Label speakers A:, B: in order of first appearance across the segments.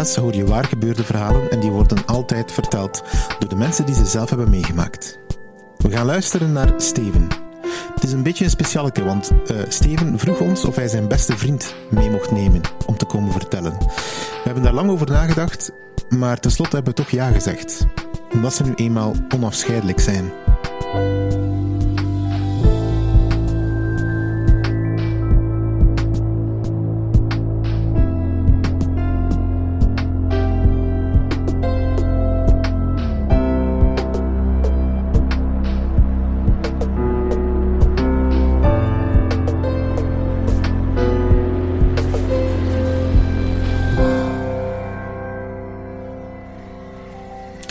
A: Hoor je waar gebeurde verhalen en die worden altijd verteld door de mensen die ze zelf hebben meegemaakt. We gaan luisteren naar Steven. Het is een beetje een specialeke, want uh, Steven vroeg ons of hij zijn beste vriend mee mocht nemen om te komen vertellen. We hebben daar lang over nagedacht, maar tenslotte hebben we toch ja gezegd. Omdat ze nu eenmaal onafscheidelijk zijn.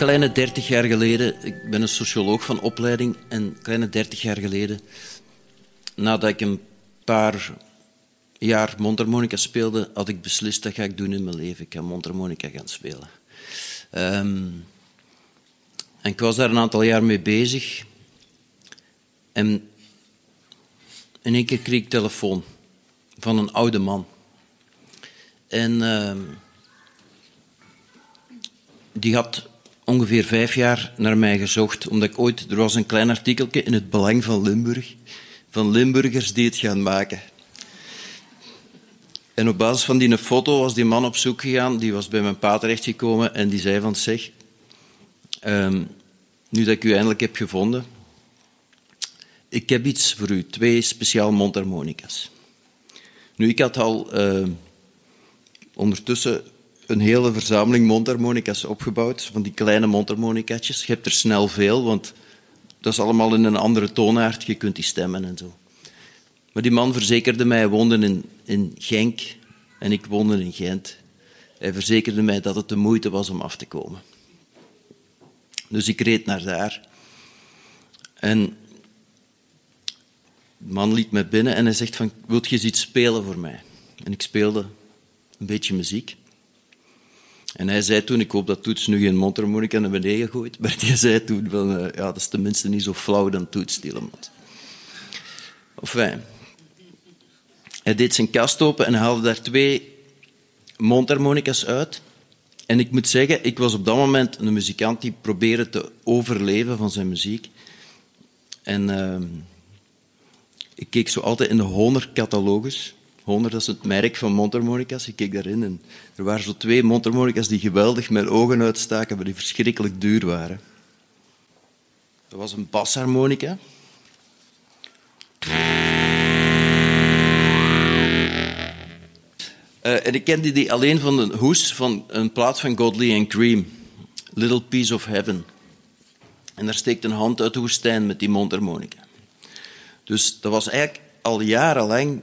B: Kleine 30 jaar geleden, ik ben een socioloog van opleiding, en kleine 30 jaar geleden, nadat ik een paar jaar mondharmonica speelde, had ik beslist dat ga ik doen in mijn leven. Ik ga mondharmonica gaan spelen. Um, en ik was daar een aantal jaar mee bezig. En in één keer kreeg ik telefoon van een oude man. En uh, die had ongeveer vijf jaar naar mij gezocht, omdat ik ooit, er was een klein artikeltje in het Belang van Limburg, van Limburgers die het gaan maken. En op basis van die foto was die man op zoek gegaan, die was bij mijn pa terechtgekomen en die zei van zeg, um, nu dat ik u eindelijk heb gevonden, ik heb iets voor u, twee speciaal mondharmonicas. Nu, ik had al uh, ondertussen een hele verzameling mondharmonica's opgebouwd, van die kleine mondharmonicaatjes. Je hebt er snel veel, want dat is allemaal in een andere toonaard. Je kunt die stemmen en zo. Maar die man verzekerde mij, hij woonde in, in Genk en ik woonde in Gent. Hij verzekerde mij dat het de moeite was om af te komen. Dus ik reed naar daar. En de man liet me binnen en hij zegt van, wilt je eens iets spelen voor mij? En ik speelde een beetje muziek. En hij zei toen, ik hoop dat Toets nu geen mondharmonica naar beneden gooit, maar hij zei toen van, uh, ja, dat is tenminste niet zo flauw dan Toets Tielemans. Enfin, hij deed zijn kast open en haalde daar twee mondharmonicas uit. En ik moet zeggen, ik was op dat moment een muzikant die probeerde te overleven van zijn muziek. En uh, ik keek zo altijd in de Honor-catalogus 100, dat is het merk van mondharmonica's. Ik keek daarin en er waren zo twee mondharmonica's die geweldig mijn ogen uitstaken, maar die verschrikkelijk duur waren. Dat was een basharmonica. Uh, en ik kende die alleen van een hoes van een plaat van Godley and Cream, Little Piece of Heaven. En daar steekt een hand uit de woestijn met die mondharmonica. Dus dat was eigenlijk al jarenlang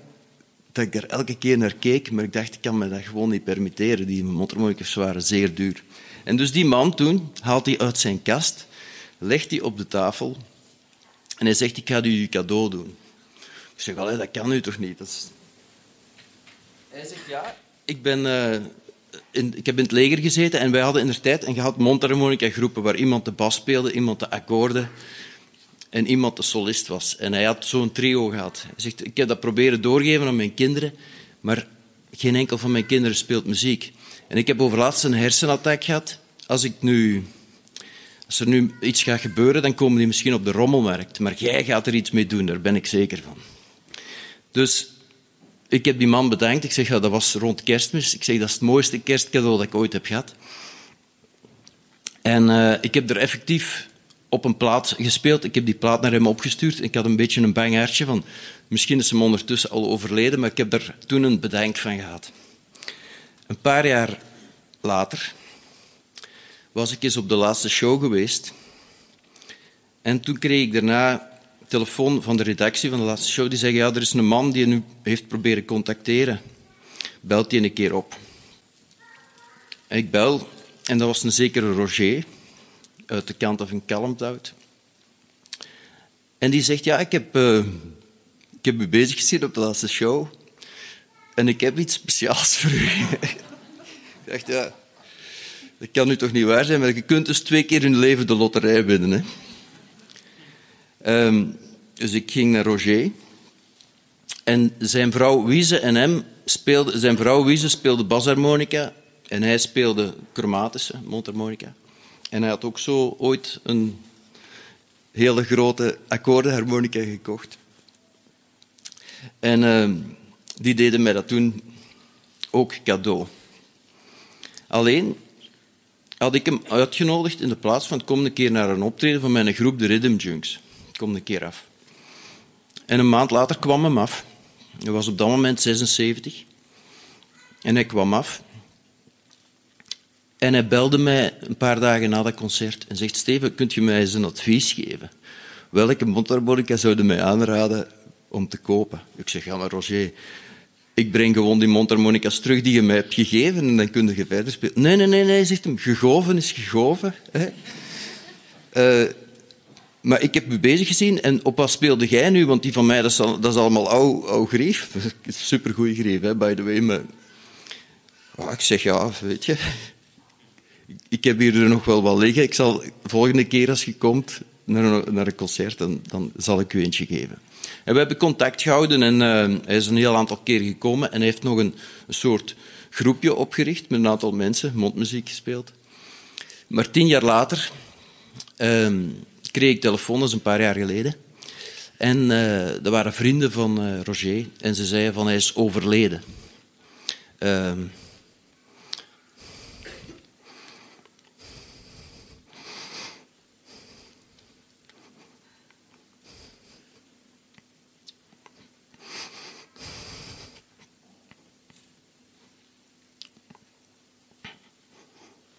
B: dat ik er elke keer naar keek, maar ik dacht, ik kan me dat gewoon niet permitteren. Die mondharmonicas waren zeer duur. En dus die man toen haalt hij uit zijn kast, legt die op de tafel en hij zegt, ik ga u je cadeau doen. Ik zeg, Allee, dat kan u toch niet? Hij zegt, ja, ik, ben, uh, in, ik heb in het leger gezeten en wij hadden in de tijd een gehad mondharmonica groepen waar iemand de bas speelde, iemand de akkoorden en iemand de solist was. En hij had zo'n trio gehad. Hij zegt, ik heb dat proberen doorgeven aan mijn kinderen, maar geen enkel van mijn kinderen speelt muziek. En ik heb overlaatst een hersenattack gehad. Als, ik nu, als er nu iets gaat gebeuren, dan komen die misschien op de rommelmarkt. Maar jij gaat er iets mee doen, daar ben ik zeker van. Dus ik heb die man bedankt. Ik zeg, ja, dat was rond kerstmis. Ik zeg, dat is het mooiste kerstcadeau dat ik ooit heb gehad. En uh, ik heb er effectief op een plaat gespeeld. Ik heb die plaat naar hem opgestuurd. Ik had een beetje een bangaartje van... Misschien is hem ondertussen al overleden, maar ik heb daar toen een bedenk van gehad. Een paar jaar later was ik eens op de laatste show geweest. En toen kreeg ik daarna telefoon van de redactie van de laatste show. Die zeggen, ja, er is een man die je nu heeft proberen contacteren. Belt die een keer op. Ik bel, en dat was een zekere Roger, uit de kant van Kalmthout. En die zegt, ja, ik heb, uh, ik heb u bezig gezien op de laatste show. En ik heb iets speciaals voor u. ik dacht, ja, dat kan nu toch niet waar zijn, maar je kunt dus twee keer in je leven de loterij winnen. Hè? Um, dus ik ging naar Roger. En zijn vrouw Wiese en hem speelde... Zijn vrouw Wiese speelde basharmonica en hij speelde chromatische mondharmonica. En hij had ook zo ooit een hele grote akkoordenharmonica gekocht. En uh, die deden mij dat toen ook cadeau. Alleen had ik hem uitgenodigd in de plaats van kom een keer naar een optreden van mijn groep, de Rhythm Junks. Kom een keer af. En een maand later kwam hem af. Hij was op dat moment 76. En hij kwam af. En hij belde mij een paar dagen na dat concert en zegt: Steven, kunt je mij eens een advies geven? Welke mondharmonica zouden mij aanraden om te kopen? Ik zeg: Ja, maar Roger, ik breng gewoon die mondharmonica's terug die je mij hebt gegeven en dan kun je verder spelen. Nee, nee, nee, nee, zegt hem. Gegoven is gegoven. Hè? Uh, maar ik heb u bezig gezien en op wat speelde jij nu? Want die van mij, dat is, dat is allemaal oude, oude grief. Supergoeie grief, hè, by the way. Maar... Oh, ik zeg, ja, weet je... Ik heb hier er nog wel wat liggen. Ik zal de volgende keer als je komt naar een, naar concert, dan, dan zal ik u eentje geven. En we hebben contact gehouden en uh, hij is een heel aantal keer gekomen en hij heeft nog een, soort groepje opgericht met een aantal mensen, mondmuziek gespeeld. Maar tien jaar later... Uh, kreeg ik telefoon, dat is een paar jaar geleden. En uh, er waren vrienden van uh, Roger en ze zeiden van hij is overleden.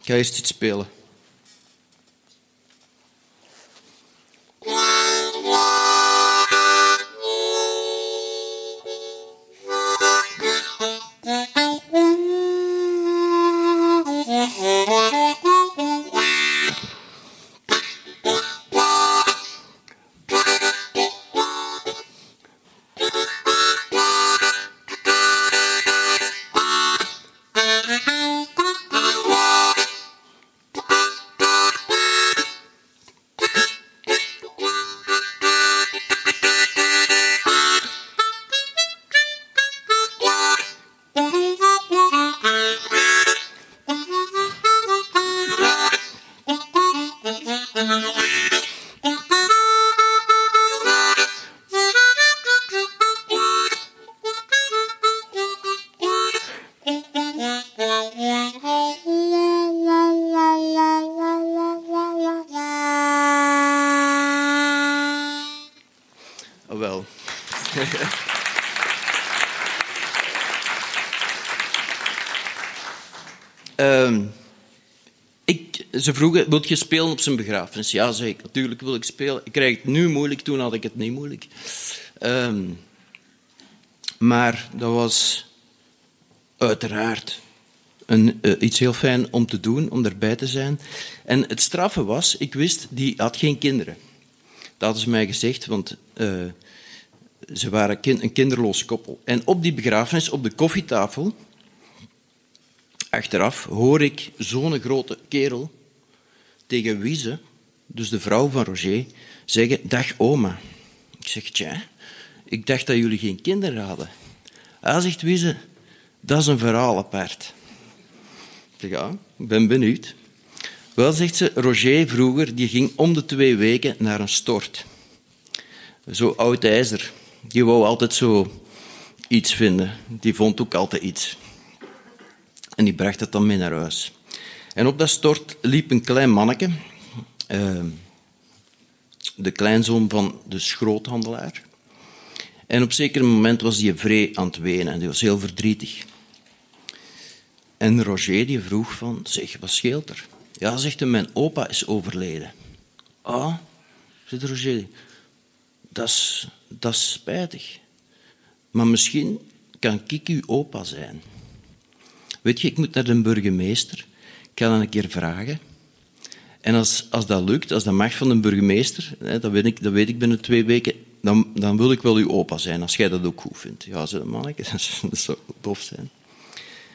B: Ga iets spelen. Mm-hmm. Ze vroegen, wil je spelen op zijn begrafenis? Ja, zei ik, natuurlijk wil ik spelen. Ik krijg het nu moeilijk, toen had ik het niet moeilijk. Um, maar dat was uiteraard een, uh, iets heel fijn om te doen, om erbij te zijn. En het straffe was, ik wist, die had geen kinderen. Dat ze mij gezegd, want uh, ze waren een kinderloos koppel. En op die begrafenis, op de koffietafel, achteraf, hoor ik zo'n grote kerel tegen Wiese, dus de vrouw van Roger, zeggen: Dag oma. Ik zeg: Tja, ik dacht dat jullie geen kinderen hadden. Hij zegt Wiese: Dat is een verhaal apart. Ik zeg: Ja, ik ben benieuwd. Wel, zegt ze, Roger vroeger die ging om de twee weken naar een stort. Zo oud ijzer. Die wou altijd zo iets vinden. Die vond ook altijd iets. En die bracht het dan mee naar huis. En op dat stort liep een klein manneke. Uh, de kleinzoon van de schroothandelaar. En op zeker moment was hij vrij aan het wenen en die was heel verdrietig. En Roger die vroeg van, zeg, wat scheelt er? Ja, zegt hij, mijn opa is overleden. Ah, zegt Roger, dat is, dat is spijtig. Maar misschien kan ik uw opa zijn. Weet je, ik moet naar de burgemeester. Ik ga dan een keer vragen. En als, als dat lukt, als dat mag van de burgemeester, hè, dat, weet ik, dat weet ik binnen twee weken, dan, dan wil ik wel uw opa zijn, als jij dat ook goed vindt. Ja, de manneke, dat zou tof zijn.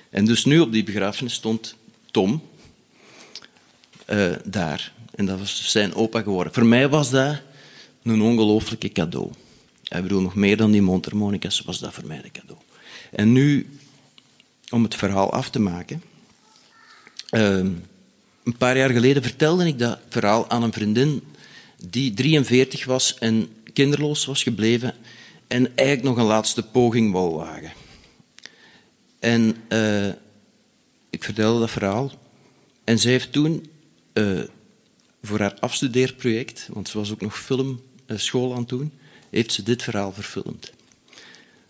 B: En dus nu op die begrafenis stond Tom uh, daar. En dat was zijn opa geworden. Voor mij was dat een ongelooflijke cadeau. Ik bedoel, nog meer dan die mondharmonicas was dat voor mij een cadeau. En nu, om het verhaal af te maken. Uh, een paar jaar geleden vertelde ik dat verhaal aan een vriendin die 43 was en kinderloos was gebleven en eigenlijk nog een laatste poging wou wagen. En uh, ik vertelde dat verhaal. En zij heeft toen uh, voor haar afstudeerproject, want ze was ook nog filmschool aan het doen, heeft ze dit verhaal verfilmd.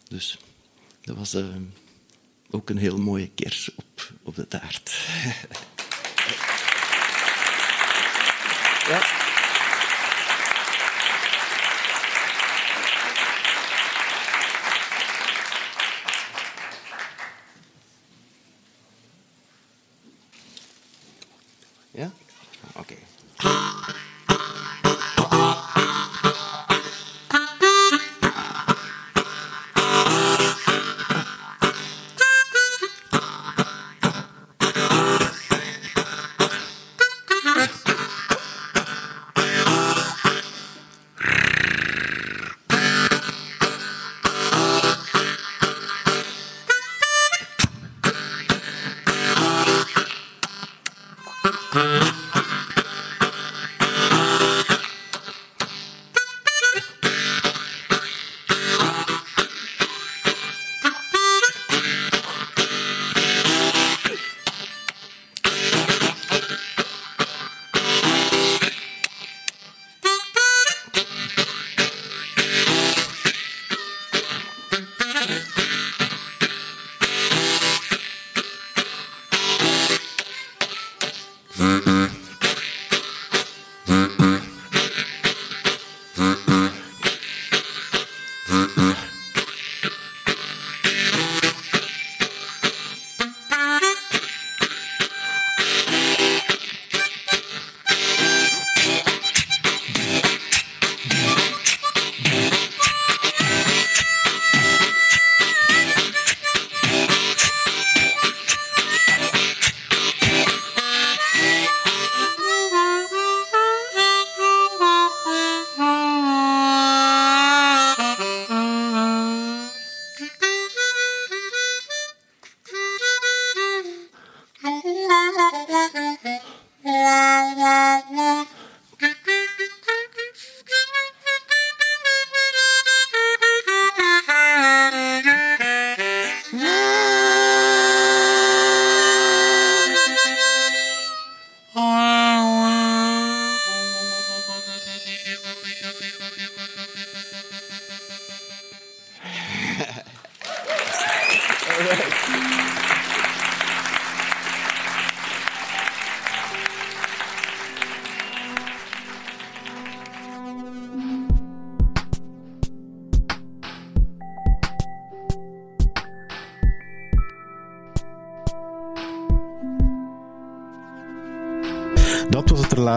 B: Dus dat was uh, ook een heel mooie kers op, op de taart. ja.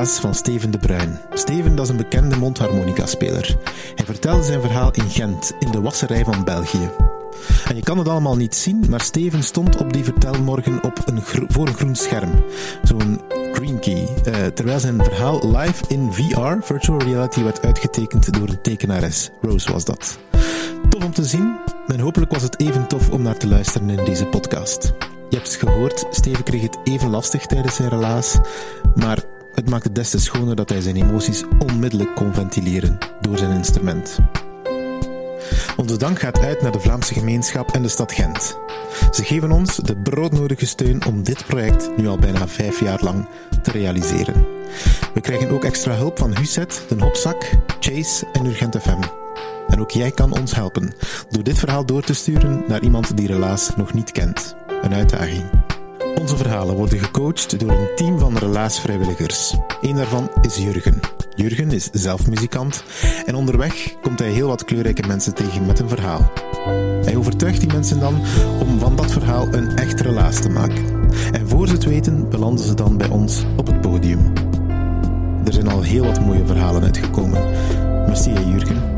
A: Van Steven de Bruin. Steven is een bekende mondharmonica-speler. Hij vertelde zijn verhaal in Gent, in de wasserij van België. En je kan het allemaal niet zien, maar Steven stond op die vertelmorgen op een voor een groen scherm. Zo'n green key. Uh, terwijl zijn verhaal live in VR, virtual reality, werd uitgetekend door de tekenares. Rose was dat. Tof om te zien, en hopelijk was het even tof om naar te luisteren in deze podcast. Je hebt het gehoord, Steven kreeg het even lastig tijdens zijn relaas, maar het maakte des te schoner dat hij zijn emoties onmiddellijk kon ventileren door zijn instrument. Onze dank gaat uit naar de Vlaamse gemeenschap en de stad Gent. Ze geven ons de broodnodige steun om dit project nu al bijna vijf jaar lang te realiseren. We krijgen ook extra hulp van Huset, Den Hopzak, Chase en Urgent FM. En ook jij kan ons helpen door dit verhaal door te sturen naar iemand die Relaas nog niet kent. Een uitdaging. Onze verhalen worden gecoacht door een team van relaasvrijwilligers. Eén daarvan is Jurgen. Jurgen is zelf muzikant en onderweg komt hij heel wat kleurrijke mensen tegen met een verhaal. Hij overtuigt die mensen dan om van dat verhaal een echt relaas te maken. En voor ze het weten belanden ze dan bij ons op het podium. Er zijn al heel wat mooie verhalen uitgekomen. Merci Jurgen.